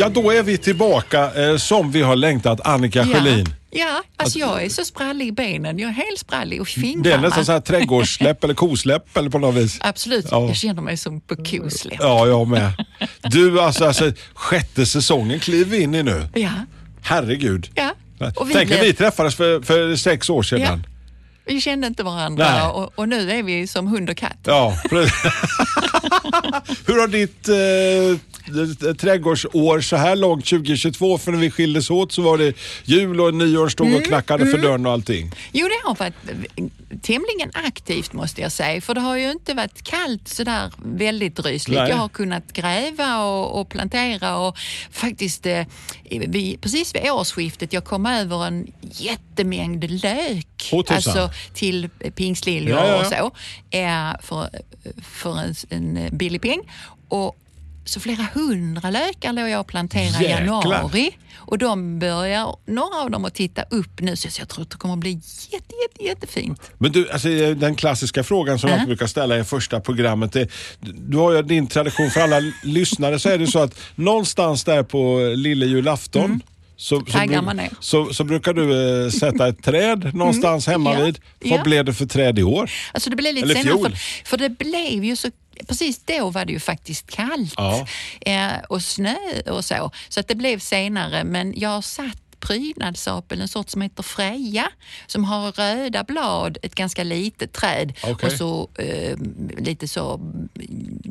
Ja, då är vi tillbaka eh, som vi har längtat, Annika Sjölin. Ja, alltså jag är så sprallig i benen. Jag är helt sprallig och Det är fingrarna. nästan så här trädgårdssläpp eller kosläpp eller på något vis. Absolut, Ja. jag känner mig som på kosläpp. Ja, jag med. Du, alltså, alltså sjätte säsongen kliver in i nu. Ja, Herregud. ja. Och vi, Tänk när blev, vi träffades för, för sex år sedan. Ja. Vi kände inte varandra och, och nu är vi som hund och katt. Ja. Hur har ditt eh, trädgårdsår så här långt 2022? För när vi skildes åt så var det jul och nyår stod Mm, och knackade för dörren och allting. Jo, det har varit eh, tämligen aktivt måste jag säga. För det har ju inte varit kallt sådär väldigt rysligt. Nej. Jag har kunnat gräva och, och plantera och faktiskt eh, vi, precis vid årsskiftet jag kom över en jättemängd lök. Tusan. alltså till pingstliljor Ja, ja, och så. Eh, för för en, en billig peng. Och så flera hundra lökar låg jag och planterade i januari. Och de börjar, några av dem att titta upp nu så jag tror att det kommer att bli jätte, jätte, jättefint. Men du, alltså, den klassiska frågan som jag brukar ställa i första programmet. Är, du har ju din tradition för alla lyssnare så är det så att någonstans där på lille julafton så, så, Taggar bru- man ner. så, så brukar du eh, sätta ett träd någonstans hemma Mm. Ja, vid. Vad ja. blev det för träd i år? Alltså det blev lite Eller senare, fjol. för, för det blev ju så Precis då var det ju faktiskt kallt Ja. eh, och snö och så. Så att det blev senare. Men jag satt prydnadsapel, en sort som heter Freja, som har röda blad, ett ganska litet träd Okej. och så eh, lite så mm,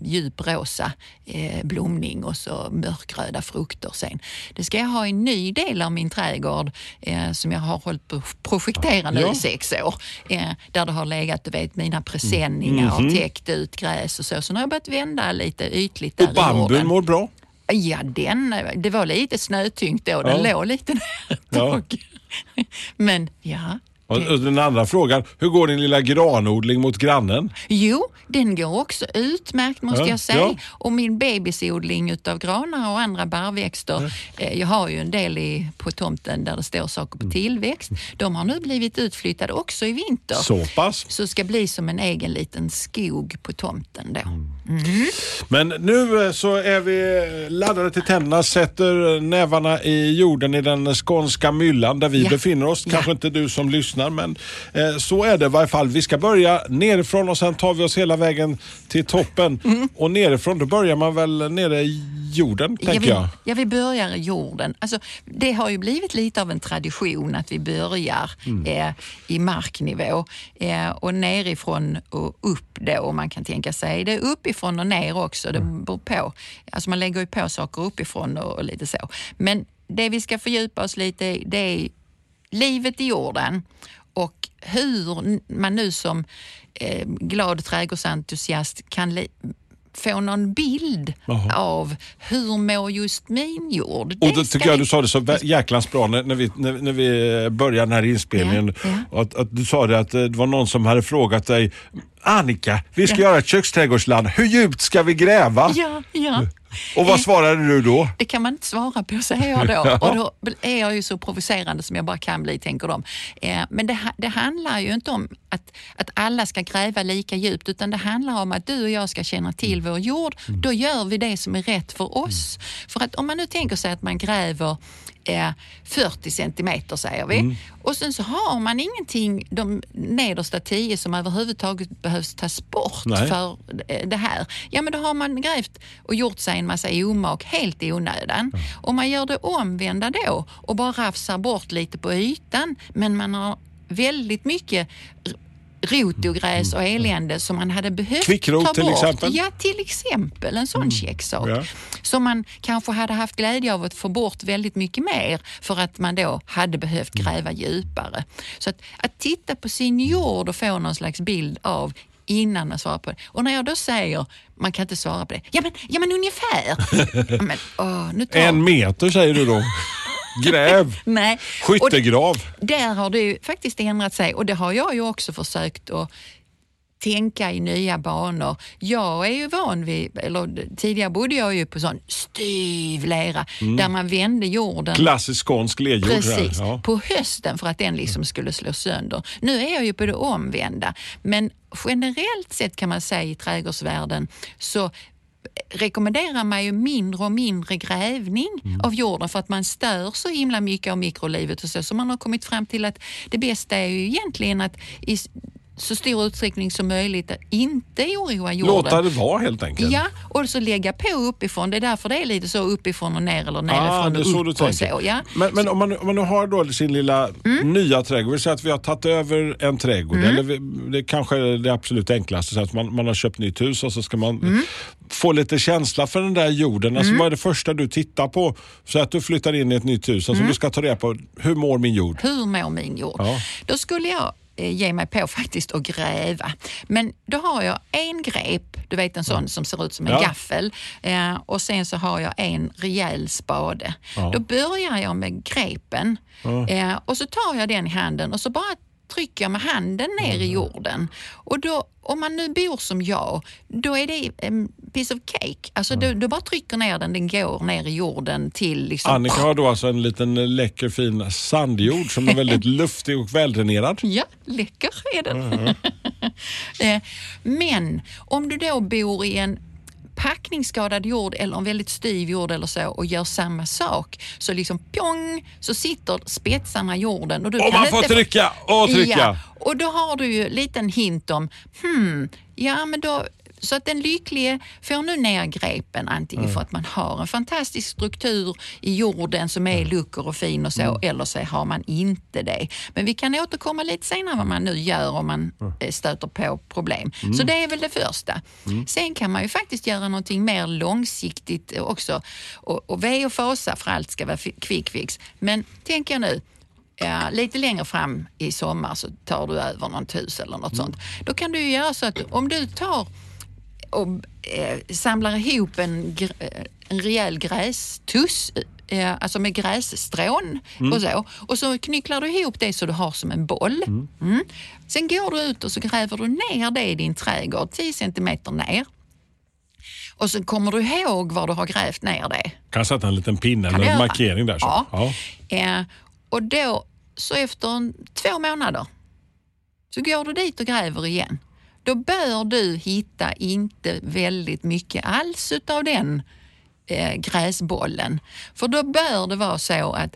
djuprosa eh, blomning och så mörkröda frukter sen. Det ska jag ha i en ny del av min trädgård eh, som jag har hållit på att projektera nu Ja. i sex år. Eh, där det har legat, du vet, mina presenningar Mhm. och täckt ut gräs och så. Så nu har jag börjat vända lite ytligt där Och bambun mår bra? Ja, den, det var lite snötyngt då. Den Ja. låg lite ner ett Ja. tag. Men ja. Och, och den andra frågan, hur går din lilla granodling mot grannen? Jo, den går också utmärkt måste Ja, jag säga. ja. Och min bebisodling utav granar och andra barrväxter. Eh, jag har ju en del i, på tomten där det står saker Mm. på tillväxt. De har nu blivit utflyttade också i vinter. Så pass. Så ska bli som en egen liten skog på tomten då. Mm. Men nu eh, så är vi laddade till tänderna, sätter nävarna i jorden i den skånska myllan där vi Ja. befinner oss. Ja. Kanske inte du som lyssnar men eh, så är det i varje fall. Vi ska börja nerifrån och sen tar vi oss hela vägen till toppen. Mm. Och nerifrån då börjar man väl nere i jorden tänker jag. ja, vi börjar i jorden. Alltså, det har ju blivit lite av en tradition att vi börjar Mm. eh, i marknivå eh, och nerifrån och upp då. Och man kan tänka sig det är uppifrån och ner också. Det Mm. beror på. Alltså man lägger ju på saker uppifrån och, och lite så. Men det vi ska fördjupa oss lite i det är livet i jorden och hur man nu som eh, glad trädgårdsentusiast kan li- få någon bild Jaha. av hur mår just min jord. Och då Det tycker jag du sa det så jäklans bra när, när, vi, när, när vi började den här inspelningen. Ja, ja. Att, att du sa det att eh, det var någon som hade frågat dig Annika, vi ska göra ett köksträdgårdsland. Hur djupt ska vi gräva? Ja, ja. Och vad svarade du då? Det kan man inte svara på, säger jag då. Och då är jag ju så provocerande som jag bara kan bli, tänker de. Eh, Men det, det handlar ju inte om att, att alla ska gräva lika djupt, utan det handlar om att du och jag ska känna till vår jord. Då gör vi det som är rätt för oss. För att om man nu tänker sig att man gräver eh, 40 centimeter, säger vi, och sen så har man ingenting, de nedersta 10 som överhuvudtaget behövs tas bort Nej. för eh, det här. Ja, men då har man grävt och gjort sig en massa omak helt i onödan. Om man gör det omvända då och bara rafsar bort lite på ytan, men man har väldigt mycket r- rotogräs och elände som man hade behövt Kvickrot ta till bort. exempel? Ja, till exempel en sån checksak. Ja. Som man kanske hade haft glädje av att få bort väldigt mycket mer för att man då hade behövt gräva djupare. Så att, att titta på sin jord och få någon slags bild av innan man svarar på det. Och när jag då säger, man kan inte svara på det, ja men, ja, men ungefär. Ja, men, åh, tar, En meter säger du då. Gräv! Nej. Och Skyttegrav! där har det ju faktiskt ändrat sig och det har jag ju också försökt att tänka i nya banor. Jag är ju van vid, eller tidigare bodde jag ju på sån styv lera där man vände jorden Klassisk skånsk ledjord. här. Precis, Ja. på hösten för att den liksom skulle slå sönder. Nu är jag ju på det omvända, men generellt sett kan man säga i trädgårdsvärlden så rekommenderar man ju mindre och mindre grävning Mm. av jorden för att man stör så himla mycket av mikrolivet och så. Så man har kommit fram till att det bästa är ju egentligen att i så stor utsträckning som möjligt inte oroa jorden. Låta det vara helt enkelt. Ja, och så lägga på uppifrån. Det är därför det är lite så uppifrån och ner eller nerifrån Ah, det är och så upp du och så. Ja. Men, men om, man, om man nu har då sin lilla Mm. nya trädgård, vi säger att vi har tagit över en trädgård, eller vi, det kanske är det absolut enklaste, så att man, man har köpt nytt hus och så ska man Mm. få lite känsla för den där jorden. Alltså, Vad är det första du tittar på? Så att du flyttar in i ett nytt hus, alltså du ska ta reda på hur mår min jord? Hur mår min jord? Ja. Då skulle jag ge mig på faktiskt att gräva. Men då har jag en grep, du vet en sån som ser ut som en Ja. gaffel eh, och sen så har jag en rejäl spade. Då börjar jag med grepen eh, och så tar jag den i handen och så bara trycker jag med handen ner Mm. i jorden. Och då, om man nu bor som jag, då är det piece of cake. Alltså du, du bara trycker ner den, den går ner i jorden till liksom... Annika har då alltså en liten eh, läcker fin sandjord som är väldigt luftig och väldränerad. Ja, läcker är den. Eh, Men om du då bor i en packningsskadad jord eller en väldigt styv jord eller så och gör samma sak så liksom pjong så sitter spetsarna i jorden. Och, du Och kan man får inte- trycka och trycka. Ja, och då har du ju en liten hint om, hmm, ja men då så att den lycklige får nu ner grepen antingen för att man har en fantastisk struktur i jorden som är luckor och fin och så, eller så har man inte det. Men vi kan återkomma lite senare vad man nu gör om man eh, stöter på problem. Så det är väl det första. Sen kan man ju faktiskt göra någonting mer långsiktigt också. Och, och ve och fasa för allt ska vara quick fix. Men tänk er nu, Ja, lite längre fram i sommar så tar du över något hus eller något sånt. Då kan du göra så att om du tar och eh, samlar ihop en, eh, en rejäl grästuss, eh, alltså med grässtrån och så. Och så knycklar du ihop det så du har som en boll. Mm. Sen går du ut och så gräver du ner det i din trädgård, 10 centimeter ner. Och så kommer du ihåg var du har grävt ner det. Kan sätta en liten pinne Kan eller en markering där. Så. Ja. Ja. Eh, och då, så efter en, två månader, så går du dit och gräver igen. Då bör du hitta inte väldigt mycket alls utav den eh, gräsbollen. För då bör det vara så att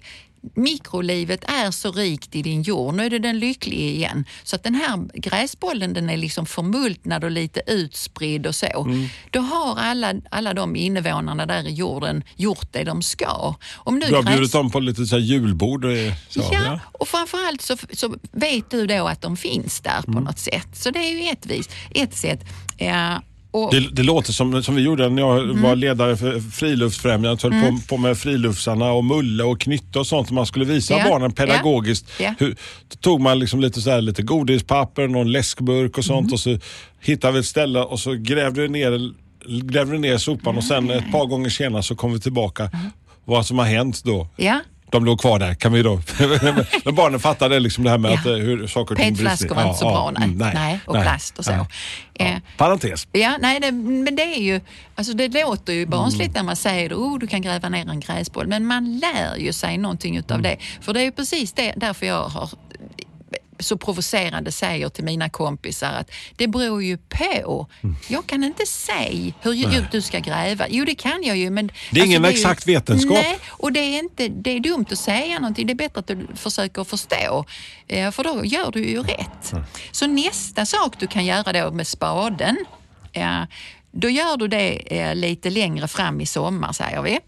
mikrolivet är så rikt i din jord, nu är det den lyckliga igen, så att den här gräsbollen den är liksom förmultnad och lite utspridd och så. Då har alla, alla de invånarna där i jorden gjort det de ska. Om nu Du har gräs- bjudit dem på lite så julbord. och, Så, Ja, och framförallt så, så vet du då att de finns där på Mm. något sätt. Så det är ju ett, vis, ett sätt. Ja, Det, det låter som, som vi gjorde när jag Mm. var ledare för Friluftsfrämjandet. Höll på, på med friluftsarna och mulle och knytte och sånt. Man skulle visa Ja, barnen pedagogiskt. ja. Hur, då tog man liksom lite, så här, lite godispapper, någon läskburk och Mm. sånt och så hittade vi ett ställe och så grävde vi ner, grävde ner sopan och sen ett par gånger senare så kom vi tillbaka. Vad som har hänt då. ja, De låg kvar där, kan vi då. Men barnen fattade liksom det här med Ja. att, eh, hur saker och ting petflaskor var inte så bra, nej. mm, nej, och plast och så. nej. Ja. Eh, Parentes. Ja, nej, det, men det är ju, alltså det låter ju barnsligt Mm. när man säger oh, du kan gräva ner en gräsboll, men man lär ju sig någonting utav Mm. det. För det är ju precis det, därför jag har så provocerande säger till mina kompisar att det beror ju på. Mm. Jag kan inte säga hur djupt du ska gräva. Jo, det kan jag ju. Men Det är ingen ju- exakt vetenskap. Nej, och det är, inte, det är dumt att säga någonting. Det är bättre att du försöker förstå, eh, för då gör du ju rätt. Så nästa sak du kan göra då med spaden, då gör du det eh, lite längre fram i sommar, säger vi.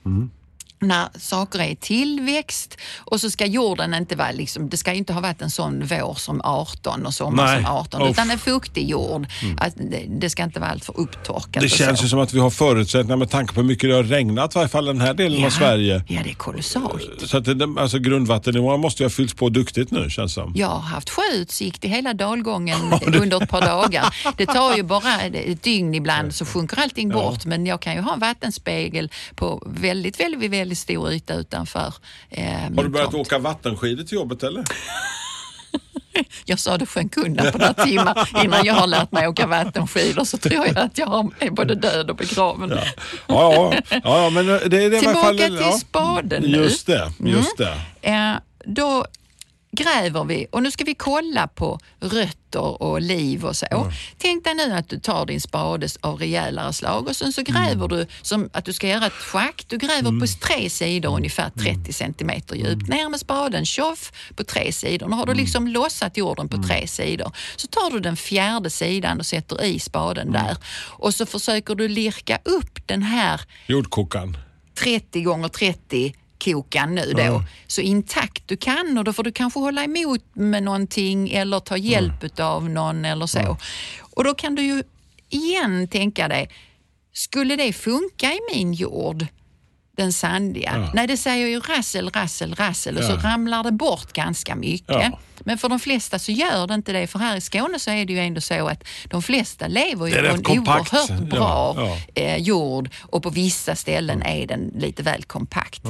När saker är i tillväxt och så ska jorden inte vara, liksom, det ska inte ha varit en sån vår som 18 och sommar Nej. som 18, Uff. utan en fuktig jord. Att det, det ska inte vara allt för upptorkat. Det känns ju som att vi har förutsättningar med tanke på hur mycket det har regnat, i varje fall den här delen av Sverige. Ja, det är kolossalt. Så att det, alltså grundvattennivån måste ju ha fyllts på duktigt nu känns det som. Jag har haft sjöutsikt i hela dalgången under ett par dagar. Det tar ju bara ett dygn ibland så sjunker allting bort men jag kan ju ha en vattenspegel på väldigt, väldigt, väldigt väldigt stor yta utanför. Eh, Har du börjat tomt. åka vattenskidor till jobbet eller? Jag sa det sjönk undan på några timmar innan jag har lärt mig åka vattenskidor så tror jag att jag är både död och begraven. Ja, ja, ja, ja men det, det alla Tillbaka fall... till ja. spaden nu. Just det, just det. Eh, då gräver vi och nu ska vi kolla på rötter och liv och så. Tänk dig nu att du tar din spade av rejälare slag och sen så gräver du som att du ska göra ett schakt. Du gräver på tre sidor ungefär 30 centimeter djupt. Ner med spaden, tjoff, på tre sidor. Nu har du liksom lossat jorden på tre sidor. Så tar du den fjärde sidan och sätter i spaden där och så försöker du lirka upp den här Jordkokan. 30 gånger 30 kokan nu då, så intakt du kan och då får du kanske hålla emot med någonting eller ta hjälp av någon eller så. Och då kan du ju igen tänka dig, skulle det funka i min jord? Den sandiga. Ja. Nej, det säger ju rassel, rassel, rassel och så Ja. ramlar det bort ganska mycket. Ja. Men för de flesta så gör det inte det, för här i Skåne så är det ju ändå så att de flesta lever ju på en kompakt. oerhört bra eh, jord och på vissa ställen är den lite väl kompakt.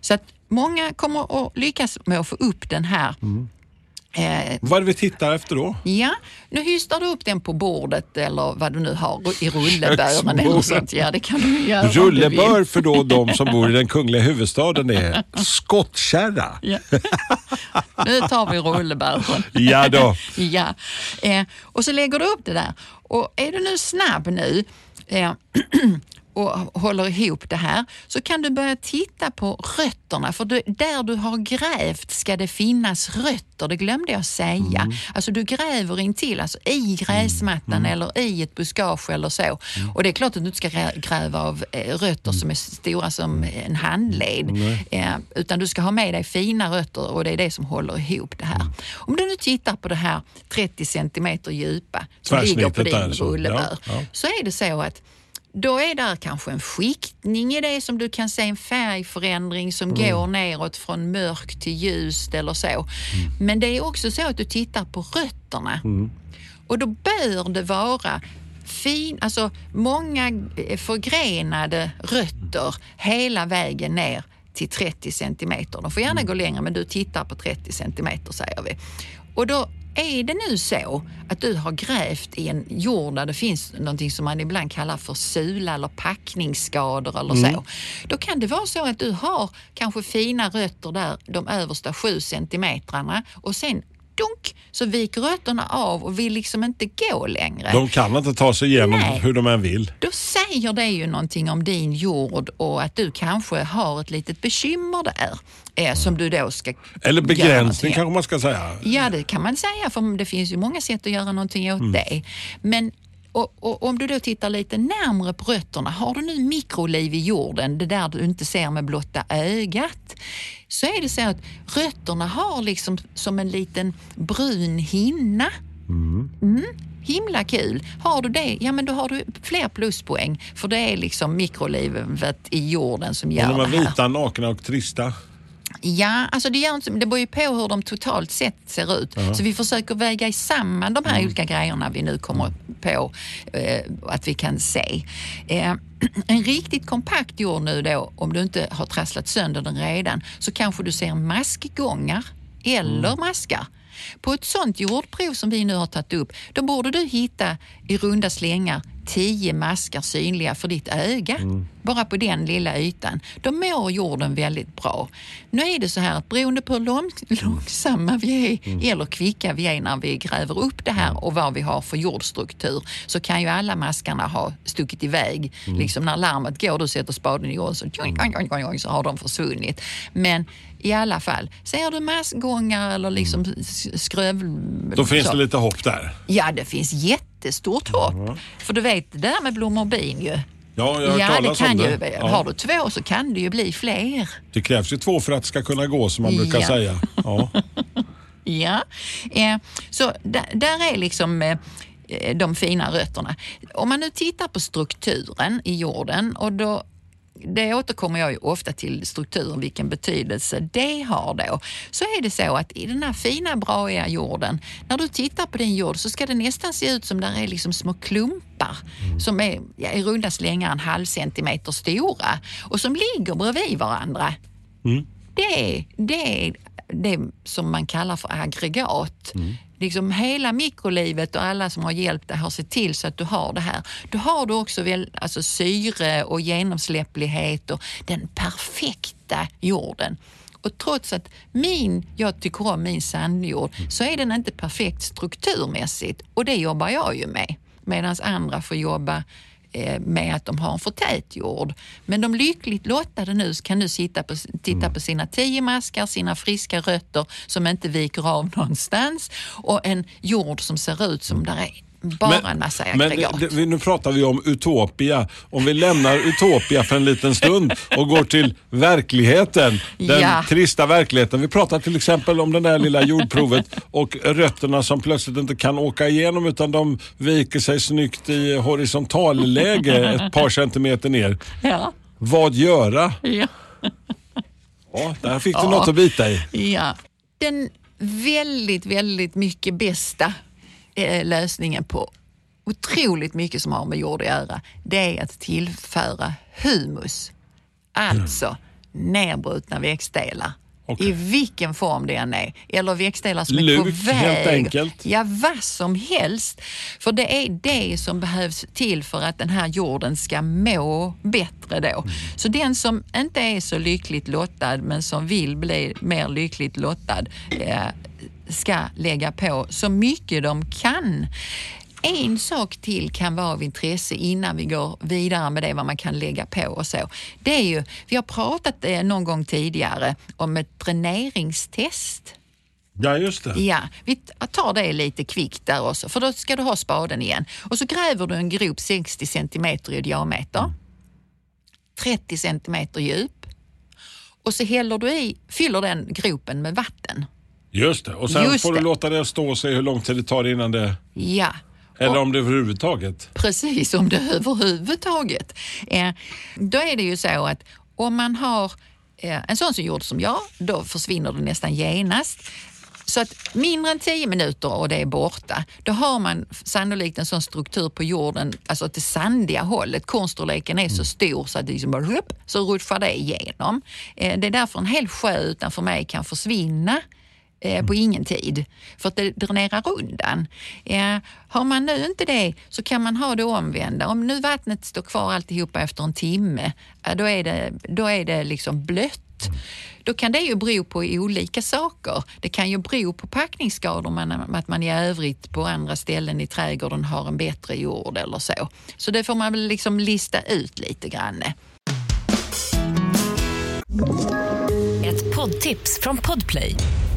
Så att många kommer att lyckas med att få upp den här Mm. Eh, Vad är det vi tittar efter då? Ja, nu hystar du upp den på bordet eller vad du nu har i rullebören eller sånt. Ja, det kan du göra Rullebör för då de som bor i den kungliga huvudstaden är skottkärra. Ja. Nu tar vi rullebären. Ja då. ja. Eh, och så lägger du upp det där. Och är du nu snabb nu eh, och håller ihop det här så kan du börja titta på rötterna. För du, där du har grävt ska det finnas rötter. Det glömde jag säga. Alltså du gräver in till, alltså i gräsmattan eller i ett buskage eller så. Och det är klart att du inte ska grä- gräva av eh, rötter som är stora som en handled. Eh, utan du ska ha med dig fina rötter och det är det som håller ihop det här. Om du nu tittar på det här 30 centimeter djupa som ligger på din så. rullebör Ja, ja. så är det så att då är där kanske en skiktning i det som du kan se en färgförändring som Mm. går neråt från mörkt till ljust eller så. Mm. Men det är också så att du tittar på rötterna. Och då bör det vara fin, alltså många eh, förgrenade rötter hela vägen ner till 30 centimeter. De får gärna gå längre men du tittar på 30 centimeter säger vi. Och då är det nu så att du har grävt i en jord där det finns någonting som man ibland kallar för sula eller packningsskador eller så. Då kan det vara så att du har kanske fina rötter där de översta sju centimetrarna och sen dunk så viker rötterna av och vill liksom inte gå längre. De kan inte ta sig igenom Nej. hur de än vill. Då säger det ju någonting om din jord och att du kanske har ett litet bekymmer där eh, som du då ska Eller begränsning kanske man ska säga. Ja, det kan man säga, för det finns ju många sätt att göra någonting åt det. Men och, och, om du då tittar lite närmre på rötterna, har du nu mikroliv i jorden, det där du inte ser med blotta ögat, så är det så att rötterna har liksom som en liten brun hinna. Mm. Himla kul. Har du det, ja men då har du fler pluspoäng. För det är liksom mikrolivet i jorden som gör De är det här. vita, nakna och trista. Ja, alltså det, gör det beror ju på hur de totalt sett ser ut. Så vi försöker väga samman de här Mm. olika grejerna vi nu kommer på eh, att vi kan se. Eh, en riktigt kompakt jord nu då, om du inte har trasslat sönder den redan, så kanske du ser maskgångar eller Mm. maskar. På ett sånt jordprov som vi nu har tagit upp, då borde du hitta i runda slängar tio maskar synliga för ditt öga. Bara på den lilla ytan. Då mår jorden väldigt bra. Nu är det så här att beroende på hur lång, långsamma vi är eller kvicka vi är när vi gräver upp det här och vad vi har för jordstruktur så kan ju alla maskarna ha stuckit iväg. Liksom när larmet går, du sätter spaden i jorden så, så har de försvunnit. Men i alla fall, ser du maskgångar eller liksom s- skröv... Då finns så- det lite hopp där. Ja, det finns jättestort hopp. För du vet det där med blommor och bin ju. Ja, jag har Ja, det kan ju, det. har du två så kan det ju bli fler. Det krävs ju två för att det ska kunna gå som man brukar Ja. säga. Ja. Ja, eh, så där, där är liksom eh, de fina rötterna. Om man nu tittar på strukturen i jorden och då det återkommer jag ju ofta till strukturen, vilken betydelse det har då. Så är det så att i den här fina braiga jorden, när du tittar på din jord så ska det nästan se ut som där är liksom små klumpar som är ja, i runda slängar en halv centimeter stora och som ligger bredvid varandra. Det är, det är det som man kallar för aggregat. Liksom hela mikrolivet och alla som har hjälpt dig har sett till så att du har det här. Då har du också väl, alltså syre och genomsläpplighet och den perfekta jorden. Och trots att min, jag tycker om min sandjord så är den inte perfekt strukturmässigt och det jobbar jag ju med. Medan andra får jobba med att de har en för tät jord. Men de lyckligt lottade nu kan nu sitta på, titta på sina tio maskar, sina friska rötter som inte viker av någonstans. Och en jord som ser ut som där är bara en massa men aggregat. det, det, nu pratar vi om Utopia. Om vi lämnar Utopia för en liten stund och går till verkligheten. Den Ja. trista verkligheten. Vi pratar till exempel om det där lilla jordprovet och rötterna som plötsligt inte kan åka igenom utan de viker sig snyggt i horisontalläge ett par centimeter ner. Ja, Vad göra? ja. Ja, där fick du något att bita i. Ja. Den väldigt, väldigt mycket bästa eh, lösningen på otroligt mycket som har med jord att göra, det är att tillföra humus. Alltså nedbrutna växtdelar. Okej. I vilken form det än är. Eller växtdelar som är Luk, på väg. helt enkelt. Ja, vad som helst. För det är det som behövs till för att den här jorden ska må bättre då. Mm. Så den som inte är så lyckligt lottad men som vill bli mer lyckligt lottad eh, ska lägga på så mycket de kan. En sak till kan vara av intresse innan vi går vidare med det, vad man kan lägga på och så. Det är ju, vi har pratat eh, någon gång tidigare om ett dräneringstest. Ja, just det. Ja, vi tar det lite kvickt där också, för då ska du ha spaden igen. Och så gräver du en grop 60 centimeter i diameter, 30 centimeter djup och så häller du i, fyller den gropen med vatten. Just det. Och sen Just får du det. låta det stå och se hur lång tid det tar innan det... Ja. Eller Och- om det överhuvudtaget. Precis, om det överhuvudtaget. Eh, då är det ju så att om man har eh, en sån som jord som jag, då försvinner det nästan genast. Så att mindre än 10 minuter och det är borta, då har man sannolikt en sån struktur på jorden, alltså åt det sandiga hållet. Kornstorleken är så stor så att det liksom bara rupp, så rutschar det igenom. Eh, det är därför en hel sjö utanför mig kan försvinna eh, på ingen tid för att det dränerar undan. Eh, har man nu inte det så kan man ha det omvända. Om nu vattnet står kvar alltihopa efter en timme, eh, då är det, då är det liksom blött. Då kan det ju bero på olika saker. Det kan ju bero på packningsskador, men att man i övrigt på andra ställen i trädgården har en bättre jord eller så. Så det får man väl liksom lista ut lite grann. Ett poddtips från Podplay.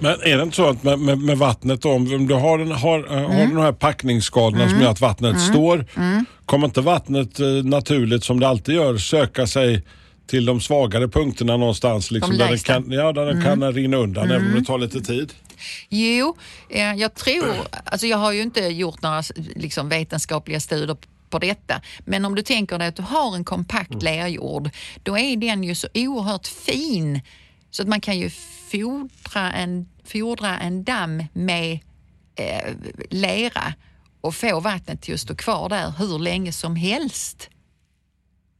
Men är det inte så att med, med, med vattnet, om du har, den, har, eh, har du de här packningsskadorna som gör att vattnet står, kommer inte vattnet eh, naturligt som det alltid gör söka sig till de svagare punkterna någonstans liksom, De där lägsta. kan, ja, där det kan rinna undan även om det tar lite tid? Jo, eh, jag tror, alltså jag har ju inte gjort några liksom, vetenskapliga studier på detta, men om du tänker dig att du har en kompakt lerjord, då är den ju så oerhört fin så att man kan ju fodra en, fodra en damm med eh, lera och få vattnet till att stå kvar där hur länge som helst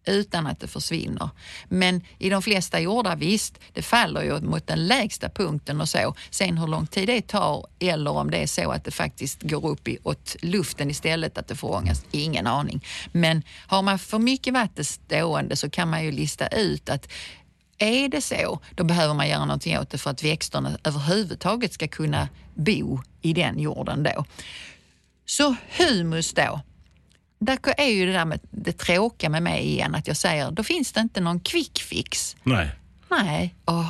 utan att det försvinner. Men i de flesta jordar, visst, det faller ju mot den lägsta punkten och så. Sen hur lång tid det tar eller om det är så att det faktiskt går upp i, åt luften istället, att det förångas, ingen aning. Men har man för mycket vatten stående så kan man ju lista ut att är det så, då behöver man göra någonting åt det för att växterna överhuvudtaget ska kunna bo i den jorden då. Så humus då, där är ju det där med det tråkiga med mig igen, att jag säger då finns det inte någon quick fix. Nej. Nej. Vad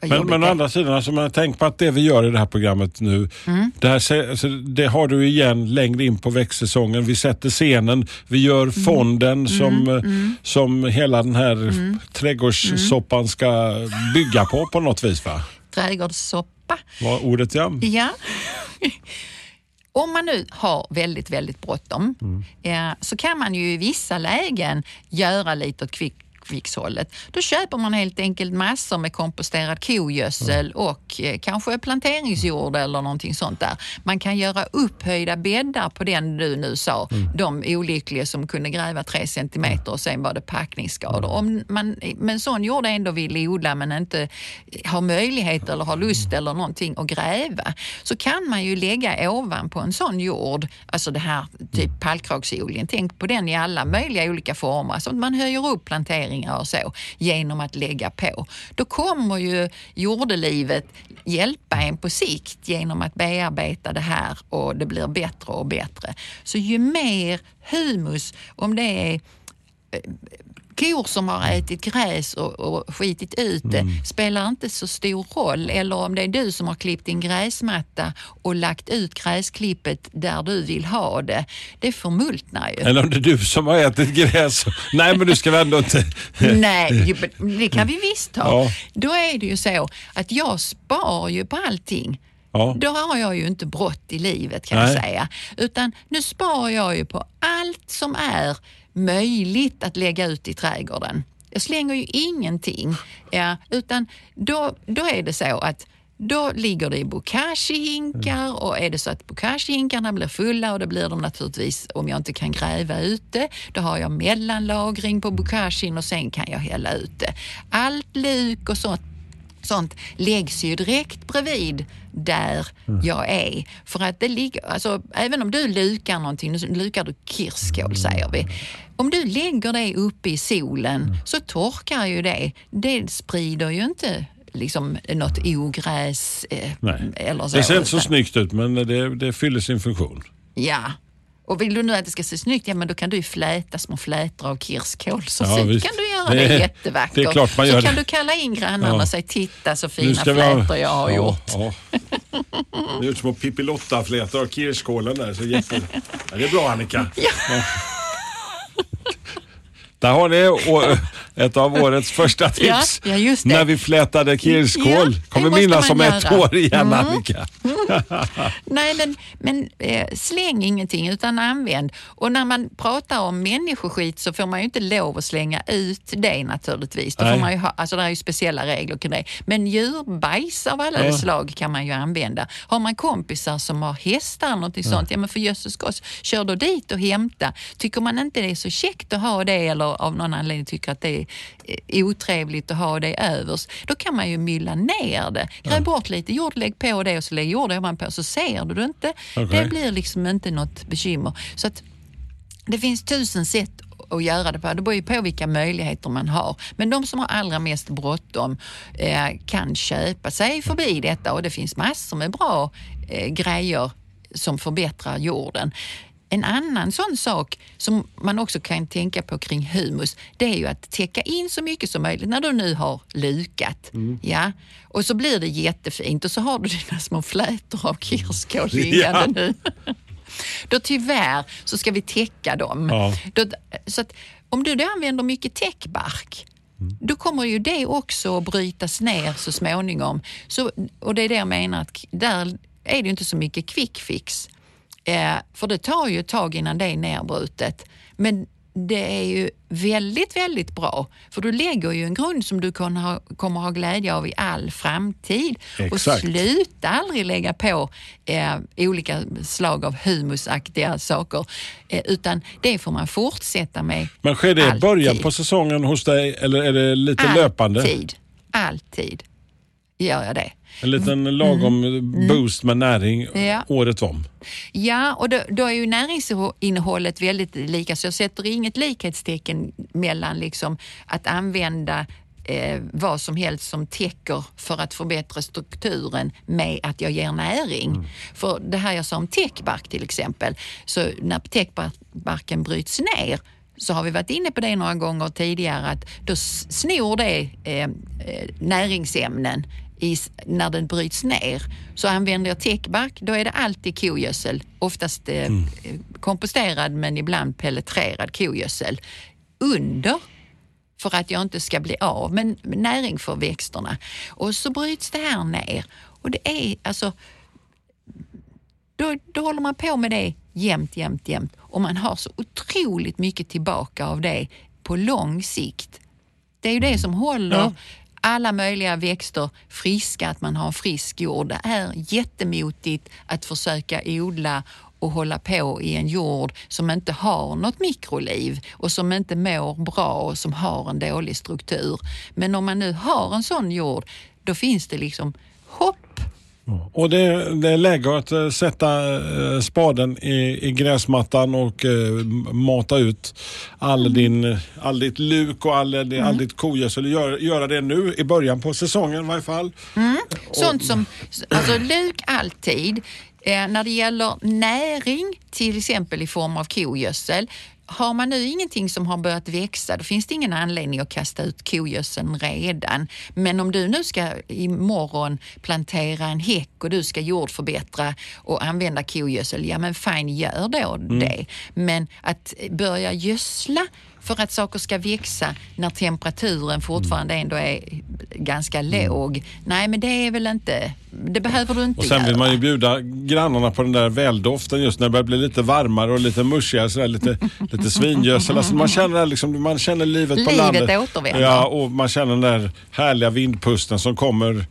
Men, men å andra sidan, alltså, man tänk på att det vi gör i det här programmet nu, Mm. det, här, alltså, det har du igen längre in på växtsäsongen. Vi sätter scenen, vi gör Mm. fonden som, eh, som hela den här Mm. trädgårdssoppan ska bygga på på något vis. Va? Trädgårdssoppa. Var ordet ja. Ja. Om man nu har väldigt, väldigt bråttom eh, så kan man ju i vissa lägen göra lite åt kvick kvickshållet. Då köper man helt enkelt massor med komposterad kogödsel och eh, kanske planteringsjord eller någonting sånt där. Man kan göra upphöjda bäddar på den du nu sa, de olyckliga som kunde gräva tre centimeter och sen var det packningsskador. Om man med en sån jord ändå vill odla men inte har möjlighet eller har lust eller någonting att gräva så kan man ju lägga ovanpå en sån jord, alltså det här typ pallkragsodlingen, tänk på den i alla möjliga olika former. Så att man höjer upp planteringar och så genom att lägga på. Då kommer ju jordelivet hjälpa en på sikt genom att bearbeta det här och det blir bättre och bättre. Så ju mer humus, om det är eh, kor som har ätit gräs och, och skitit ut det spelar inte så stor roll. Eller om det är du som har klippt din gräsmatta och lagt ut gräsklippet där du vill ha det. Det förmultnar ju. Eller om det är du som har ätit gräs. Nej men du ska väl ändå inte... Nej, det kan vi visst ha. Ja. Då är det ju så att jag spar ju på allting. Ja. Då har jag ju inte brott i livet kan Nej. jag säga. Utan nu sparar jag ju på allt som är möjligt att lägga ut i trädgården. Jag slänger ju ingenting. Ja, utan då, då är det så att då ligger det i bokashi-hinkar och är det så att bokashi-hinkarna blir fulla och det blir de naturligtvis om jag inte kan gräva ute, då har jag mellanlagring på bokashin och sen kan jag hälla ut det. Allt luk och sånt sånt läggs ju direkt bredvid där jag är. För att det ligger, alltså, även om du lukar någonting, nu lukar du kirskål säger vi. Om du lägger det uppe i solen så torkar ju det. Det sprider ju inte liksom något ogräs eh, eller så. Det ser inte så snyggt ut men det, det fyller sin funktion. Ja. Och vill du nu att det ska se snyggt, ja men då kan du ju fläta små flätor av kirskål. Så Ja, kan du göra det, Det- jättevackert. det är klart man så gör kan det. du kalla in grannarna Ja. och säga titta så fina vi ha- flätor jag har ja, gjort. Ja. Det är små Pippilotta-flätor av kirskålen där. Så jätte... ja, det är bra Annika. Ja. Där har ni ett av årets första tips. Ja, ja. När vi flätade kirskål. Ja, Kommer minnas om ett göra. år igen Mm. Annika. Nej, men, men eh, släng ingenting utan använd. Och när man pratar om människoskit så får man ju inte lov att slänga ut det naturligtvis. Då får Nej. man ju ha, alltså det är ju speciella regler kring det. Men djurbajs av alla Ja. slag kan man ju använda. Har man kompisar som har hästar eller något sånt, ja men för jösses skott, kör då dit och hämta. Tycker man inte det är så käckt att ha det eller av någon anledning tycker att det är eh, otrevligt att ha det övers, då kan man ju mylla ner det. Gräv bort lite jord, lägg på det och så lägg jord ovanpå så ser du det inte. Okej. Det blir liksom inte något bekymmer. Så att det finns tusen sätt att göra det på. Det beror ju på vilka möjligheter man har. Men de som har allra mest bråttom eh, kan köpa sig förbi detta och det finns massor med bra eh, grejer som förbättrar jorden. En annan sån sak som man också kan tänka på kring humus, det är ju att täcka in så mycket som möjligt när du nu har lukat. Ja? Och så blir det jättefint och så har du dina små flätor av kirskål liggande Ja. nu. Då tyvärr så ska vi täcka dem. Ja. Då, så att, om du då använder mycket täckbark då kommer ju det också att brytas ner så småningom. Så, och det är det jag menar att där är det ju inte så mycket quick fix. Eh, för det tar ju ett tag innan det är nerbrutet. Men det är ju väldigt, väldigt bra. För du lägger ju en grund som du kan ha, kommer ha glädje av i all framtid. Och Exakt. sluta aldrig lägga på eh, olika slag av humusaktiga saker. Eh, utan det får man fortsätta med. Men sker det i alltid. början på säsongen hos dig eller är det lite löpande? Alltid. Alltid gör jag det. En liten lagom boost med näring Mm. Ja. året om. Ja, och då, då är ju näringsinnehållet väldigt lika så jag sätter inget likhetstecken mellan liksom att använda eh, vad som helst som täcker för att förbättra strukturen med att jag ger näring. För det här jag sa om täckbark till exempel, så när täckbarken bryts ner så har vi varit inne på det några gånger tidigare att då snor det eh, eh, näringsämnen i, när den bryts ner. Så använder jag täckbark, då är det alltid kogödsel. Oftast eh, komposterad men ibland pelletrerad kogödsel. Under för att jag inte ska bli av med näring för växterna. Och så bryts det här ner. Och det är alltså då, då håller man på med det jämt, jämt, jämt och man har så otroligt mycket tillbaka av det på lång sikt. Det är ju det som håller Ja alla möjliga växter friska, att man har frisk jord. Det är jättemotigt att försöka odla och hålla på i en jord som inte har något mikroliv och som inte mår bra och som har en dålig struktur. Men om man nu har en sån jord, då finns det liksom hopp och det, det är läge att eh, sätta eh, spaden i, i gräsmattan och eh, mata ut all, din, all ditt luk och all, all ditt kogödsel. Gör, göra det nu i början på säsongen i varje fall. Sånt som, alltså luk alltid. Eh, när det gäller näring, till exempel i form av kogödsel, har man nu ingenting som har börjat växa, då finns det ingen anledning att kasta ut kogödseln redan. Men om du nu ska imorgon plantera en häck och du ska jordförbättra och använda kogödsel, ja men fine, gör då det. Men att börja gödsla för att saker ska växa när temperaturen fortfarande ändå är ganska låg. Nej, men det är väl inte, det behöver du inte Och sen vill göra. man ju bjuda grannarna på den där väldoften just när det börjar bli lite varmare och lite muschigare, sådär, lite, lite svingödsel. Alltså man, känner, liksom, man känner livet på Livet landet. återvänder. Ja, och man känner den där härliga vindpusten som kommer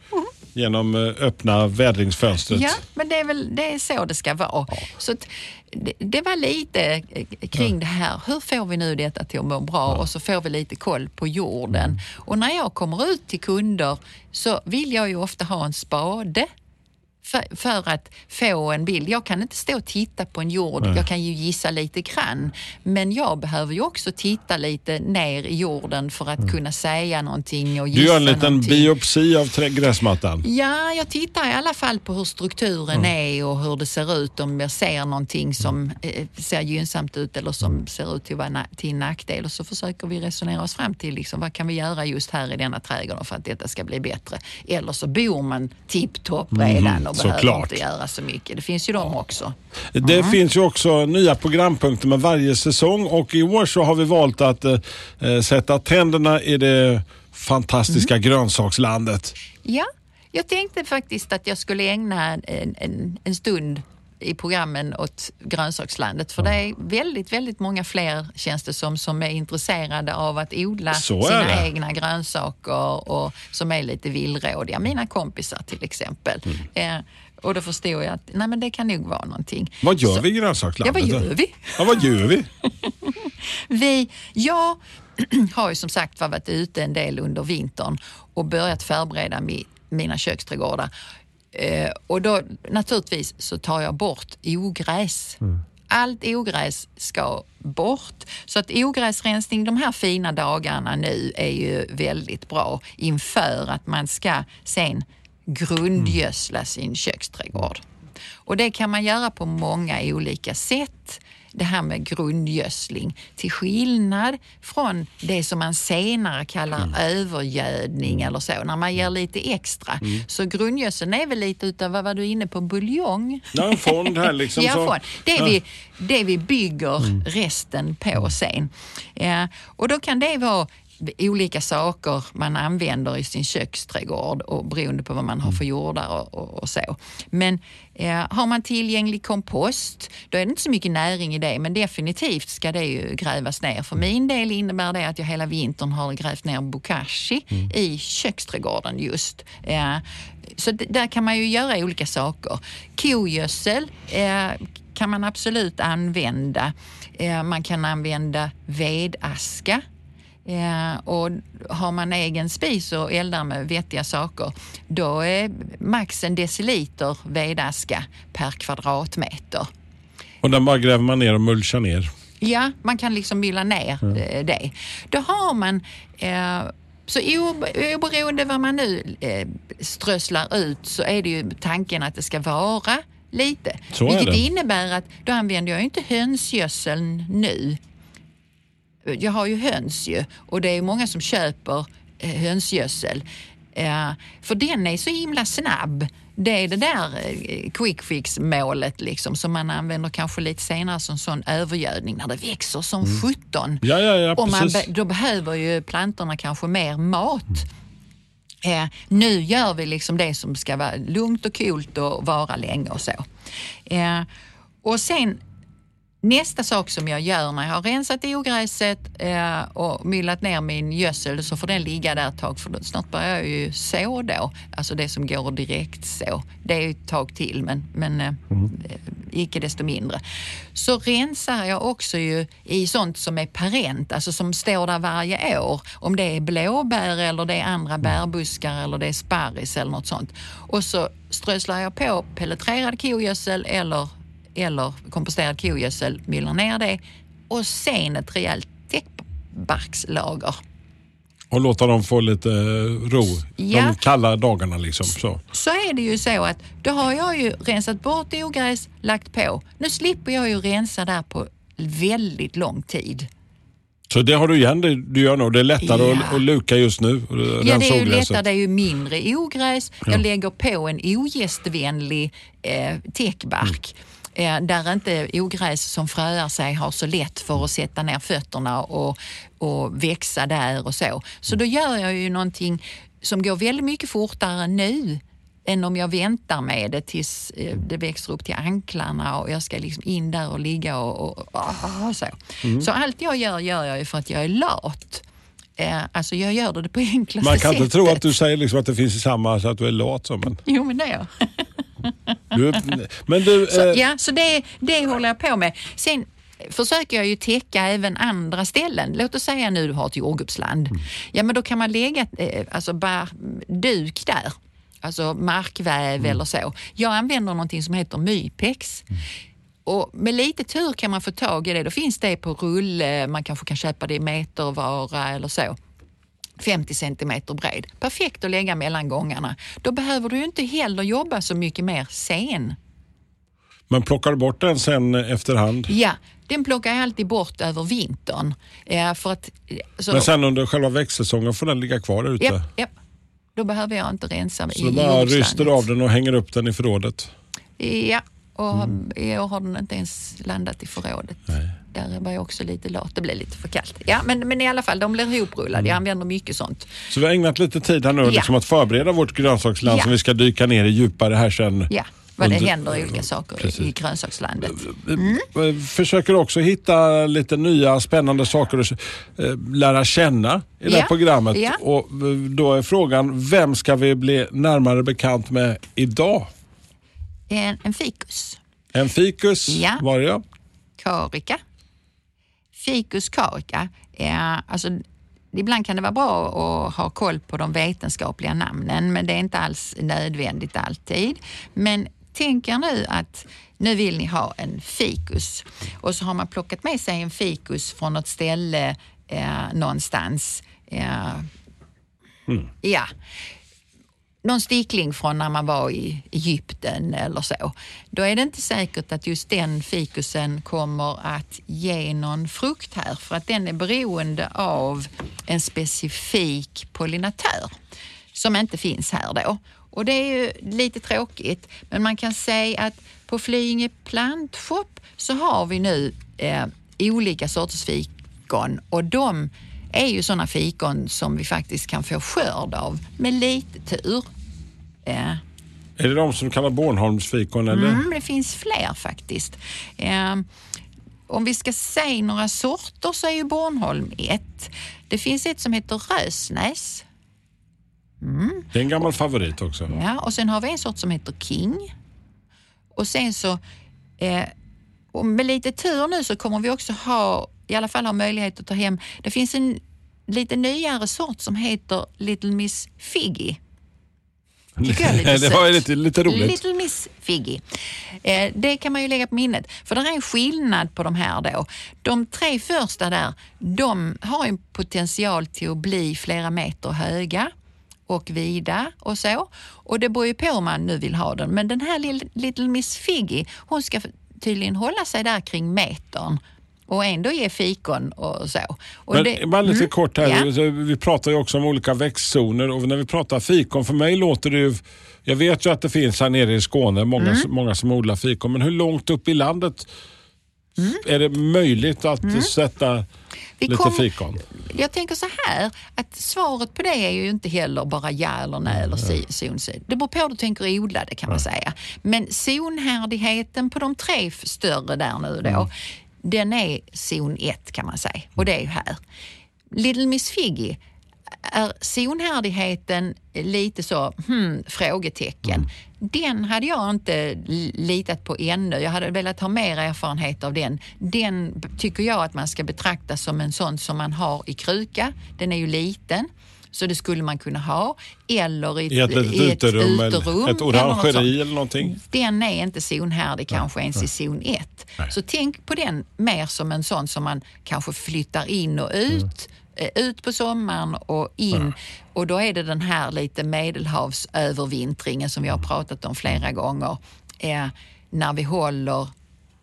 genom eh, öppna vädringsfönstret. Ja, men det är väl det är så det ska vara. Så att, det, det var lite eh, kring det här. Hur får vi nu detta till att må bra? Och så får vi lite koll på jorden. Mm. Och när jag kommer ut till kunder så vill jag ju ofta ha en spade. För, för att få en bild. Jag kan inte stå och titta på en jord, jag kan ju gissa lite grann. Men jag behöver ju också titta lite ner i jorden för att kunna säga någonting och gissa Mm. Du gör en liten någonting. biopsi av gräsmattan. Ja, jag tittar i alla fall på hur strukturen är och hur det ser ut. Om jag ser någonting som eh, ser gynnsamt ut eller som ser ut till att vara na- till nackdel. Och så försöker vi resonera oss fram till liksom, vad kan vi göra just här i denna trädgården för att detta ska bli bättre. Eller så bor man tipptopp redan och behöver såklart. inte göra så mycket. Det finns ju de också. Det finns ju också nya programpunkter med varje säsong och i år så har vi valt att eh, eh, sätta tänderna i det fantastiska grönsakslandet. Ja, jag tänkte faktiskt att jag skulle ägna en, en, en stund i programmen åt grönsakslandet. För det är väldigt, väldigt många fler känns det som, som är intresserade av att odla sina egna grönsaker och som är lite villrådiga. Mina kompisar till exempel. Mm. Eh, och då förstod jag att nej, men det kan nog vara någonting. Vad gör Så- vi i grönsakslandet? Ja, vad gör vi? Ja, vad gör vi? Vi, jag har ju som sagt var varit ute en del under vintern och börjat förbereda mi, mina köksträdgårdar. Eh, och då naturligtvis så tar jag bort ogräs. Allt ogräs ska bort. Så att ogräsrensning de här fina dagarna nu är ju väldigt bra inför att man ska sen grundgödsla sin köksträdgård. Och det kan man göra på många olika sätt. Det här med grundgödsling. Till skillnad från det som man senare kallar övergödning eller så, när man ger lite extra. Så grundgödseln är väl lite utav, vad var du inne på, buljong? Ja, en fond här liksom. ja, fond. Det, Ja. vi, det vi bygger resten på sen. Ja, och då kan det vara olika saker man använder i sin köksträdgård och beroende på vad man har för jordar och, och, och så. Men eh, har man tillgänglig kompost, då är det inte så mycket näring i det, men definitivt ska det ju grävas ner. För min del innebär det att jag hela vintern har grävt ner bokashi i köksträdgården just. Eh, så där kan man ju göra olika saker. Kogödsel eh, kan man absolut använda. Eh, man kan använda vedaska. Eh, och har man egen spis och eldar med vettiga saker, då är max en deciliter vedaska per kvadratmeter. Och den bara gräver man ner och mulchar ner. Ja, man kan liksom mylla ner eh, det. Då har man eh, så obe- oberoende vad man nu eh, strösslar ut så är det ju tanken att det ska vara lite. Så Vilket innebär att då använder jag inte hönsgödseln nu. Jag har ju höns ju och det är många som köper eh, hönsgödsel. Eh, för den är så himla snabb. Det är det där eh, quick fix målet liksom som man använder kanske lite senare som sån övergödning när det växer som sjutton. Ja, ja, ja, och man då behöver ju plantorna kanske mer mat. Eh, nu gör vi liksom det som ska vara lugnt och coolt och vara länge och så. Eh, och sen Nästa sak som jag gör när jag har rensat ogräset eh, och myllat ner min gödsel så får den ligga där ett tag för snart börjar jag ju så då. Alltså det som går direkt så. Det är ett tag till men, men eh, icke desto mindre. Så rensar jag också ju i sånt som är parent, alltså som står där varje år. Om det är blåbär eller det är andra bärbuskar eller det är sparris eller något sånt. Och så strösslar jag på pelletrerad kogödsel eller eller komposterad kogödsel, myllar ner det och sen ett rejält täckbarkslager. Och låta dem få lite eh, ro Ja. de kalla dagarna. liksom. Så. Så är det ju så att då har jag ju rensat bort ogräs, lagt på. Nu slipper jag ju rensa där på väldigt lång tid. så det har du igen, det du gör nu. Det är lättare Ja. att, att luka just nu. och Ja, det är ju lättare, det är ju mindre ogräs. Jag lägger på en ogästvänlig eh, täckbark. Eh, där inte ogräs som fröar sig har så lätt för att sätta ner fötterna och, och växa där och så. Så då gör jag ju någonting som går väldigt mycket fortare nu än om jag väntar med det tills eh, det växer upp till anklarna och jag ska liksom in där och ligga och, och, och så. Så allt jag gör, gör jag ju för att jag är lat. Eh, alltså jag gör det på enklaste Man kan inte sättet. tro att du säger liksom att det finns i samma, så att du är lat. Så, men, Jo, men det är jag. du, men du, Så, eh, ja, så det, det håller jag på med. Sen försöker jag ju täcka även andra ställen. Låt oss säga nu du har ett jordgubbsland. Mm. Ja, men då kan man lägga eh, alltså bara duk där. Alltså markväv Mm. eller så. Jag använder någonting som heter Mypex. Mm. Och med lite tur kan man få tag i det. Då finns det på rulle, man kanske kan köpa det i metervara eller så. 50 centimeter bred. Perfekt att lägga mellan gångarna. Då behöver du inte heller jobba så mycket mer sen. men plockar du bort den sen efterhand? Ja, den plockar jag alltid bort över vintern. För att, eh, så, Men sen under själva växtsäsongen får den ligga kvar där ute? japp, japp. Då behöver jag inte rensa Så i då bara jordgubbslandet. ryster du av den och hänger upp den i förrådet? Ja, och Mm. i år har den inte ens landat i förrådet. Där var jag också lite lat. Det blev lite för kallt. Ja, men, men i alla fall, de blir ihoprullade. Mm. Jag använder mycket sånt. Så vi har ägnat lite tid här nu Ja. liksom att förbereda vårt grönsaksland Ja. som vi ska dyka ner i djupare här sen. Ja, vad det händer i olika saker Precis. i grönsakslandet. Vi försöker också hitta lite nya spännande saker att eh, lära känna i det här Ja, programmet. ja. Och eh, då är frågan, vem ska vi bli närmare bekant med idag? En, en fikus. En fikus Ja. var det ja. Karika. Ficus carica. Ja, alltså, ibland kan det vara bra att ha koll på de vetenskapliga namnen, men det är inte alls nödvändigt alltid. Men tänk er nu att nu vill ni ha en fikus och så har man plockat med sig en fikus från något ställe eh, någonstans. Eh, Ja, någon stickling från när man var i Egypten eller så. Då är det inte säkert att just den fikusen kommer att ge någon frukt här för att den är beroende av en specifik pollinatör som inte finns här då. Och det är ju lite tråkigt, men man kan säga att på Flyinge plantshop så har vi nu eh, olika sorters fikon och de är ju sådana fikon som vi faktiskt kan få skörd av med lite tur. Eh, Är det de som kallar Bornholmsfikon eller? Mm, det finns fler faktiskt. Eh, om vi ska säga några sorter så är ju Bornholm ett. Det finns ett som heter Rösnäs. Det är en gammal favorit också. Ja, och sen har vi en sort som heter King. Och sen så, eh, och med lite tur nu så kommer vi också ha, i alla fall ha möjlighet att ta hem, det finns en lite nyare sort som heter Little Miss Figgy. Tycker jag är lite det var lite, lite roligt. Little Miss Figgy. Eh, det kan man ju lägga på minnet. För det är en skillnad på de här då. De tre första där, de har en potential till att bli flera meter höga och vida och så. Och det beror ju på om man nu vill ha den. Men den här Little Miss Figgy, hon ska tydligen hålla sig där kring metern och ändå ge fikon och så. Och Men det- bara lite Mm. kort här. Ja. Vi pratar ju också om olika växtzoner och när vi pratar fikon, för mig låter det ju... Jag vet ju att det finns här nere i Skåne många, Mm. många som odlar fikon, men hur långt upp i landet är det möjligt att sätta Mm. Vi lite kom- fikon? Jag tänker så här, att svaret på det är ju inte heller bara ja eller nej eller si- zonsid. Det beror på hur du tänker odla det kan man säga. Men zonhärdigheten på de tre större där nu då, den är zon 1 kan man säga. Och det är ju här. Little Miss Figgy, är zonhärdigheten lite så, hmm, frågetecken. Den hade jag inte litat på ännu. Jag hade velat ha mer erfarenhet av den. Den tycker jag att man ska betrakta som en sån som man har i kruka. Den är ju liten. Så det skulle man kunna ha. Eller i ett, I ett litet i uterum, eller ett eller något orangeri eller någonting? Den är inte zonhärdig kanske ens i zon 1. Så tänk på den mer som en sån som man kanske flyttar in och ut. eh, Ut på sommaren och in. Och då är det den här lite medelhavsövervintringen som vi har pratat om flera gånger. Eh, när vi håller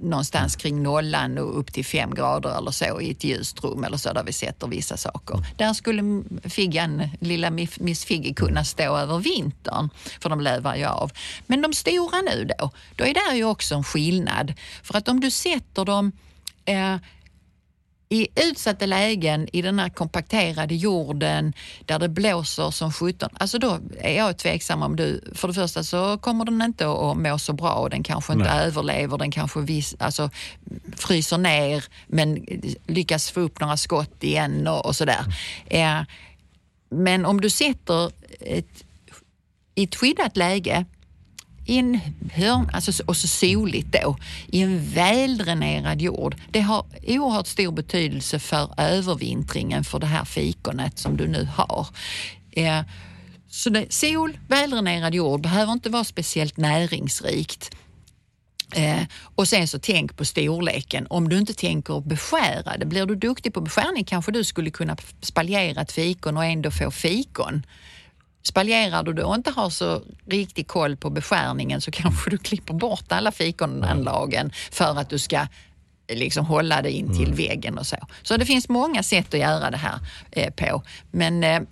någonstans kring nollan och upp till fem grader eller så i ett ljust rum eller så där vi sätter vissa saker. Där skulle Figgan, lilla Miss Miss Figgy kunna stå över vintern för de lövar ju av. Men de stora nu då, då är det ju också en skillnad. För att om du sätter dem eh, i utsatta lägen i den här kompakterade jorden där det blåser som sjutton, alltså då är jag tveksam om du, för det första så kommer den inte att må så bra och den kanske inte överlever, den kanske vis, alltså, fryser ner men lyckas få upp några skott igen och, och sådär. Eh, men om du sätter ett, i ett skyddat läge i en hörn, alltså, och så soligt då, i en väldränerad jord. Det har oerhört stor betydelse för övervintringen för det här fikonet som du nu har. Eh, så det, sol, väldränerad jord behöver inte vara speciellt näringsrikt. Eh, och sen så tänk på storleken. Om du inte tänker beskära det, blir du duktig på beskärning kanske du skulle kunna spaljera ett fikon och ändå få fikon. Spaljerar du då inte har så riktig koll på beskärningen så kanske du klipper bort alla fikonanlagen för att du ska eh, liksom hålla det in till väggen och så. Så det finns många sätt att göra det här eh, på. Men eh,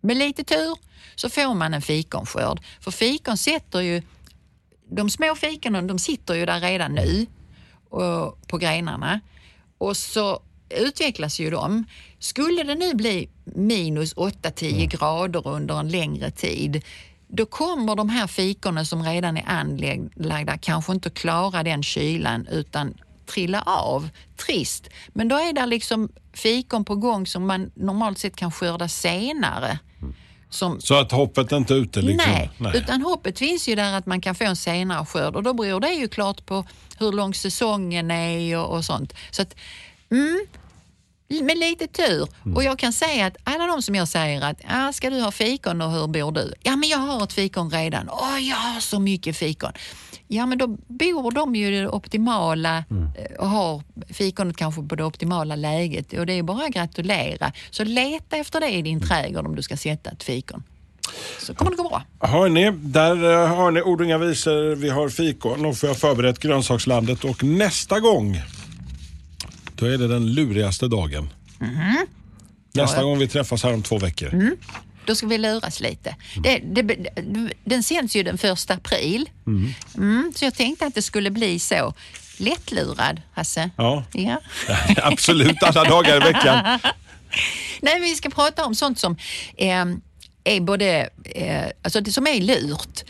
med lite tur så får man en fikonskörd. För fikon sätter ju, de små fikonen de sitter ju där redan nu och, på grenarna och så utvecklas ju de. Skulle det nu bli minus 8-10 grader under en längre tid då kommer de här fikonen som redan är anlagda kanske inte klara den kylan utan trilla av. Trist. Men då är det liksom fikon på gång som man normalt sett kan skörda senare. Som, Så att hoppet är inte ute liksom? Nej, utan hoppet finns ju där att man kan få en senare skörd och då beror det ju klart på hur lång säsongen är och, och sånt. Så att, mm, med lite tur. Och jag kan säga att alla de som jag säger att, ah, ska du ha fikon och hur bor du? Ja, men jag har ett fikon redan. Åh, jag har så mycket fikon. Ja, men då bor de ju i det optimala mm. och har fikonet kanske på det optimala läget och det är bara att gratulera. Så leta efter det i din trädgård om du ska sätta ett fikon. Så kommer det gå bra. Hörni, där eh, har ni ord och inga visor. Vi har fikon och vi har förberett grönsakslandet och nästa gång då är det den lurigaste dagen. Nästa Ja, gång vi träffas här om två veckor. Då ska vi luras lite. Det, det, den sänds ju den första april. Mm, så jag tänkte att det skulle bli så. Lättlurad, Hasse. Ja, Ja. absolut alla dagar i veckan. Nej, vi ska prata om sånt som eh, är både, eh, alltså det som är lurt.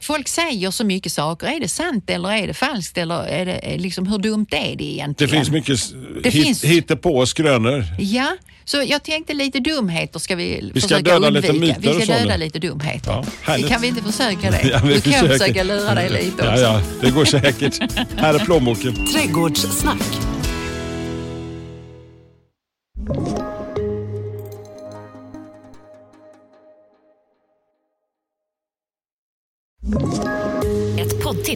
Folk säger så mycket saker. Är det sant eller är det falskt? Eller är det, är liksom, hur dumt är det Det egentligen? finns mycket Det hit, finns- hittepå och skrönor. Ja, så jag tänkte lite dumheter ska vi, Vi ska försöka döda undvika. lite myter vi ska döda lite dumheter. Ja, härligt. kan vi inte försöka det? Ja, vi du kan försöker. försöka lura dig lite Ja, också. ja, det går säkert. här är plånboken. Trädgårdssnack.